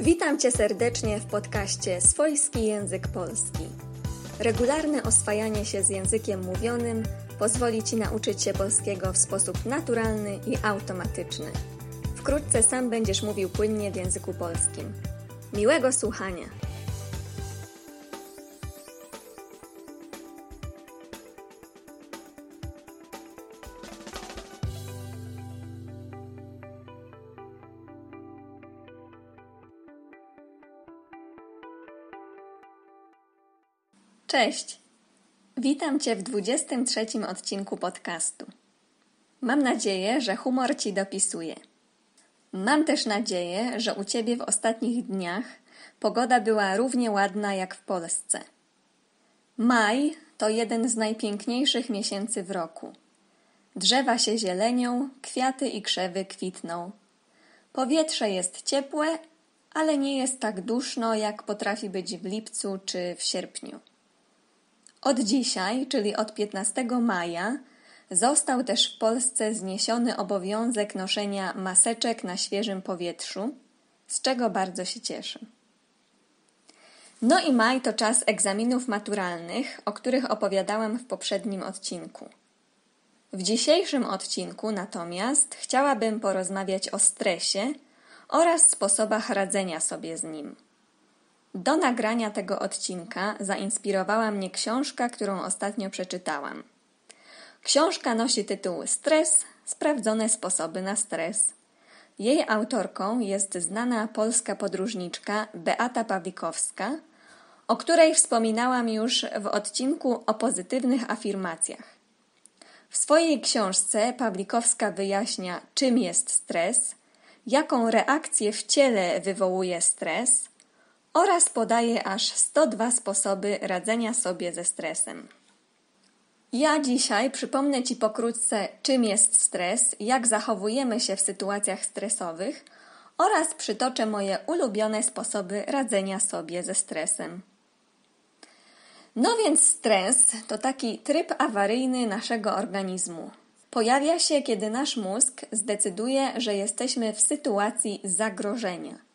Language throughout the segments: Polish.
Witam Cię serdecznie w podcaście Swojski Język Polski. Regularne oswajanie się z językiem mówionym pozwoli Ci nauczyć się polskiego w sposób naturalny i automatyczny. Wkrótce sam będziesz mówił płynnie w języku polskim. Miłego słuchania! Cześć! Witam Cię w 23 odcinku podcastu. Mam nadzieję, że humor Ci dopisuje. Mam też nadzieję, że u Ciebie w ostatnich dniach pogoda była równie ładna jak w Polsce. Maj to jeden z najpiękniejszych miesięcy w roku. Drzewa się zielenią, kwiaty i krzewy kwitną. Powietrze jest ciepłe, ale nie jest tak duszno, jak potrafi być w lipcu czy w sierpniu. Od dzisiaj, czyli od 15 maja, został też w Polsce zniesiony obowiązek noszenia maseczek na świeżym powietrzu, z czego bardzo się cieszę. No i maj to czas egzaminów maturalnych, o których opowiadałam w poprzednim odcinku. W dzisiejszym odcinku natomiast chciałabym porozmawiać o stresie oraz sposobach radzenia sobie z nim. Do nagrania tego odcinka zainspirowała mnie książka, którą ostatnio przeczytałam. Książka nosi tytuł Stres sprawdzone sposoby na stres. Jej autorką jest znana polska podróżniczka Beata Pawlikowska, o której wspominałam już w odcinku o pozytywnych afirmacjach. W swojej książce Pawlikowska wyjaśnia, czym jest stres, jaką reakcję w ciele wywołuje stres oraz podaje aż 102 sposoby radzenia sobie ze stresem. Ja dzisiaj przypomnę Ci pokrótce, czym jest stres, jak zachowujemy się w sytuacjach stresowych oraz przytoczę moje ulubione sposoby radzenia sobie ze stresem. No więc stres to taki tryb awaryjny naszego organizmu. Pojawia się, kiedy nasz mózg zdecyduje, że jesteśmy w sytuacji zagrożenia –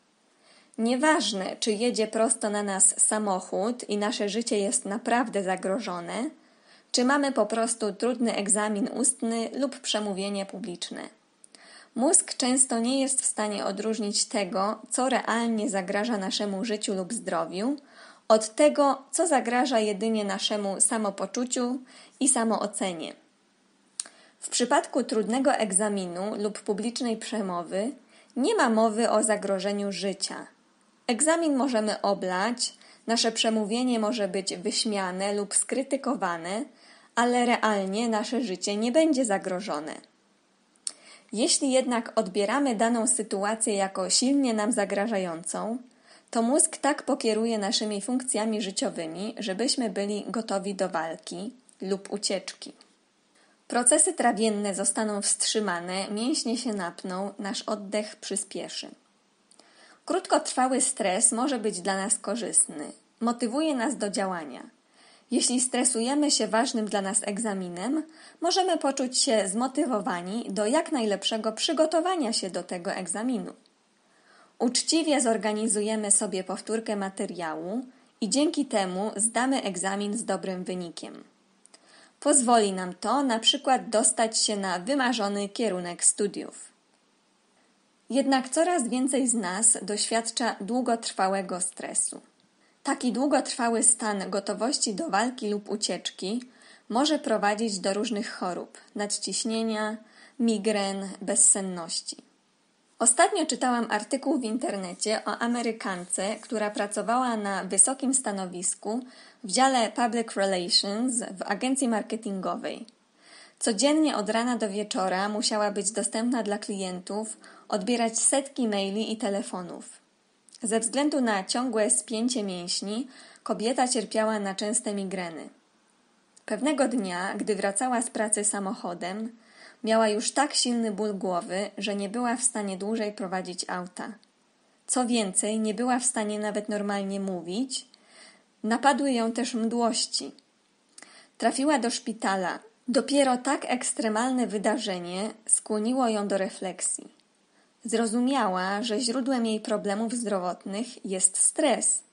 Nieważne, czy jedzie prosto na nas samochód i nasze życie jest naprawdę zagrożone, czy mamy po prostu trudny egzamin ustny lub przemówienie publiczne. Mózg często nie jest w stanie odróżnić tego, co realnie zagraża naszemu życiu lub zdrowiu, od tego, co zagraża jedynie naszemu samopoczuciu i samoocenie. W przypadku trudnego egzaminu lub publicznej przemowy nie ma mowy o zagrożeniu życia. Egzamin możemy oblać, nasze przemówienie może być wyśmiane lub skrytykowane, ale realnie nasze życie nie będzie zagrożone. Jeśli jednak odbieramy daną sytuację jako silnie nam zagrażającą, to mózg tak pokieruje naszymi funkcjami życiowymi, żebyśmy byli gotowi do walki lub ucieczki. Procesy trawienne zostaną wstrzymane, mięśnie się napną, nasz oddech przyspieszy. Krótkotrwały stres może być dla nas korzystny, motywuje nas do działania. Jeśli stresujemy się ważnym dla nas egzaminem, możemy poczuć się zmotywowani do jak najlepszego przygotowania się do tego egzaminu. Uczciwie zorganizujemy sobie powtórkę materiału i dzięki temu zdamy egzamin z dobrym wynikiem. Pozwoli nam to na przykład dostać się na wymarzony kierunek studiów. Jednak coraz więcej z nas doświadcza długotrwałego stresu. Taki długotrwały stan gotowości do walki lub ucieczki może prowadzić do różnych chorób, nadciśnienia, migren, bezsenności. Ostatnio czytałam artykuł w internecie o Amerykance, która pracowała na wysokim stanowisku w dziale Public Relations w agencji marketingowej. Codziennie od rana do wieczora musiała być dostępna dla klientów, odbierać setki maili i telefonów. Ze względu na ciągłe spięcie mięśni, kobieta cierpiała na częste migreny. Pewnego dnia, gdy wracała z pracy samochodem, Miała już tak silny ból głowy, że nie była w stanie dłużej prowadzić auta. Co więcej, nie była w stanie nawet normalnie mówić. Napadły ją też mdłości. Trafiła do szpitala. Dopiero tak ekstremalne wydarzenie skłoniło ją do refleksji. Zrozumiała, że źródłem jej problemów zdrowotnych jest stres.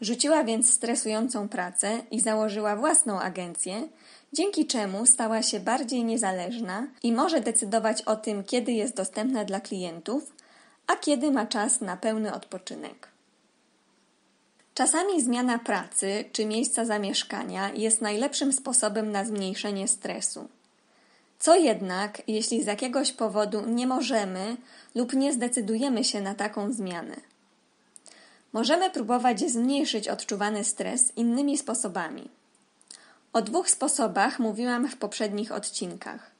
Rzuciła więc stresującą pracę i założyła własną agencję, dzięki czemu stała się bardziej niezależna i może decydować o tym, kiedy jest dostępna dla klientów, a kiedy ma czas na pełny odpoczynek. Czasami zmiana pracy czy miejsca zamieszkania jest najlepszym sposobem na zmniejszenie stresu. Co jednak, jeśli z jakiegoś powodu nie możemy lub nie zdecydujemy się na taką zmianę? Możemy próbować zmniejszyć odczuwany stres innymi sposobami. O dwóch sposobach mówiłam w poprzednich odcinkach.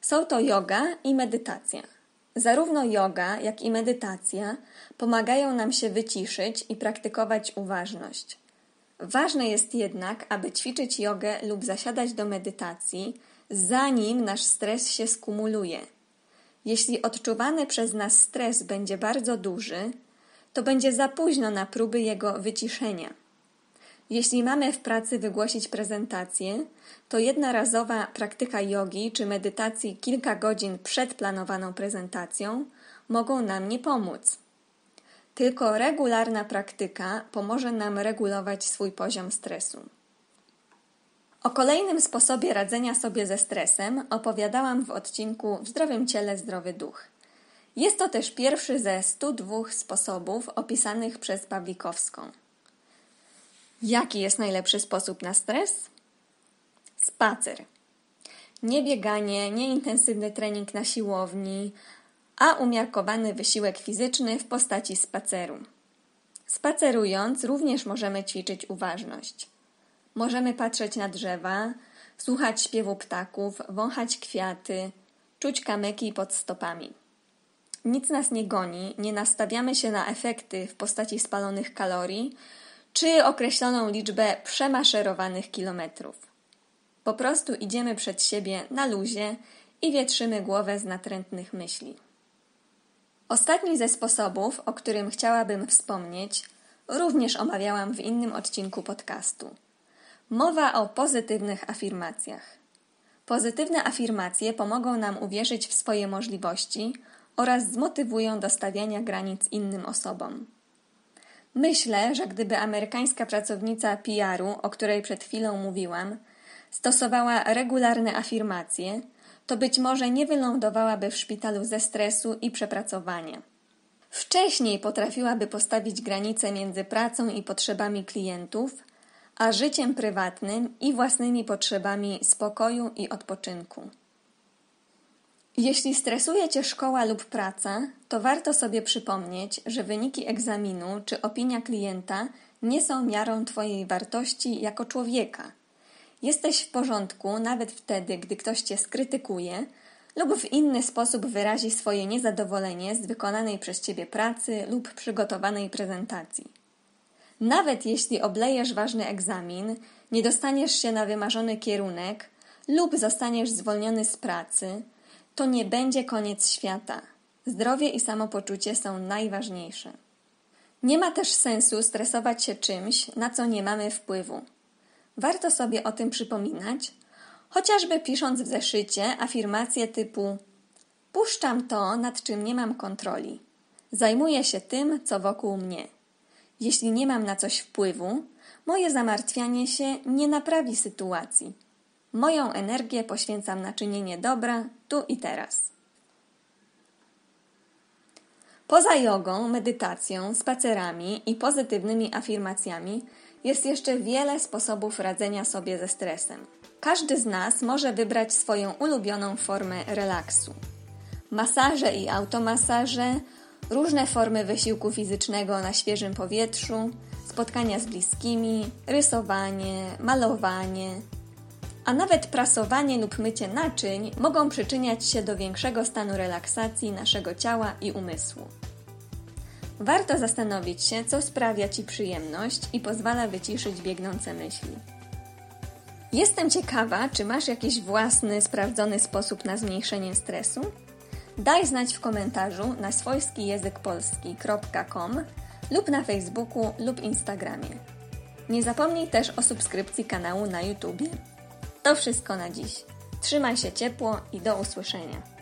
Są to yoga i medytacja. Zarówno yoga, jak i medytacja pomagają nam się wyciszyć i praktykować uważność. Ważne jest jednak, aby ćwiczyć jogę lub zasiadać do medytacji, zanim nasz stres się skumuluje. Jeśli odczuwany przez nas stres będzie bardzo duży, to będzie za późno na próby jego wyciszenia. Jeśli mamy w pracy wygłosić prezentację, to jednorazowa praktyka jogi czy medytacji kilka godzin przed planowaną prezentacją mogą nam nie pomóc. Tylko regularna praktyka pomoże nam regulować swój poziom stresu. O kolejnym sposobie radzenia sobie ze stresem opowiadałam w odcinku W zdrowym ciele zdrowy duch. Jest to też pierwszy ze 102 sposobów opisanych przez Pawlikowską. Jaki jest najlepszy sposób na stres? Spacer. Nie bieganie, nie intensywny trening na siłowni, a umiarkowany wysiłek fizyczny w postaci spaceru. Spacerując również możemy ćwiczyć uważność. Możemy patrzeć na drzewa, słuchać śpiewu ptaków, wąchać kwiaty, czuć kamyki pod stopami. Nic nas nie goni, nie nastawiamy się na efekty w postaci spalonych kalorii, czy określoną liczbę przemaszerowanych kilometrów. Po prostu idziemy przed siebie na luzie i wietrzymy głowę z natrętnych myśli. Ostatni ze sposobów, o którym chciałabym wspomnieć, również omawiałam w innym odcinku podcastu. Mowa o pozytywnych afirmacjach. Pozytywne afirmacje pomogą nam uwierzyć w swoje możliwości oraz zmotywują do stawiania granic innym osobom. Myślę, że gdyby amerykańska pracownica PR-u, o której przed chwilą mówiłam, stosowała regularne afirmacje, to być może nie wylądowałaby w szpitalu ze stresu i przepracowania. Wcześniej potrafiłaby postawić granice między pracą i potrzebami klientów, a życiem prywatnym i własnymi potrzebami spokoju i odpoczynku. Jeśli stresuje Cię szkoła lub praca, to warto sobie przypomnieć, że wyniki egzaminu czy opinia klienta nie są miarą Twojej wartości jako człowieka. Jesteś w porządku nawet wtedy, gdy ktoś Cię skrytykuje lub w inny sposób wyrazi swoje niezadowolenie z wykonanej przez Ciebie pracy lub przygotowanej prezentacji. Nawet jeśli oblejesz ważny egzamin, nie dostaniesz się na wymarzony kierunek lub zostaniesz zwolniony z pracy, to nie będzie koniec świata. Zdrowie i samopoczucie są najważniejsze. Nie ma też sensu stresować się czymś, na co nie mamy wpływu. Warto sobie o tym przypominać, chociażby pisząc w zeszycie afirmacje typu Puszczam to, nad czym nie mam kontroli. Zajmuję się tym, co wokół mnie. Jeśli nie mam na coś wpływu, moje zamartwianie się nie naprawi sytuacji. Moją energię poświęcam na czynienie dobra tu i teraz. Poza jogą, medytacją, spacerami i pozytywnymi afirmacjami jest jeszcze wiele sposobów radzenia sobie ze stresem. Każdy z nas może wybrać swoją ulubioną formę relaksu. Masaże i automasaże, różne formy wysiłku fizycznego na świeżym powietrzu, spotkania z bliskimi, rysowanie, malowanie, a nawet prasowanie lub mycie naczyń mogą przyczyniać się do większego stanu relaksacji naszego ciała i umysłu. Warto zastanowić się, co sprawia Ci przyjemność i pozwala wyciszyć biegnące myśli. Jestem ciekawa, czy masz jakiś własny, sprawdzony sposób na zmniejszenie stresu? Daj znać w komentarzu na swojskijęzykpolski.com lub na Facebooku lub Instagramie. Nie zapomnij też o subskrypcji kanału na YouTube. To wszystko na dziś. Trzymaj się ciepło i do usłyszenia.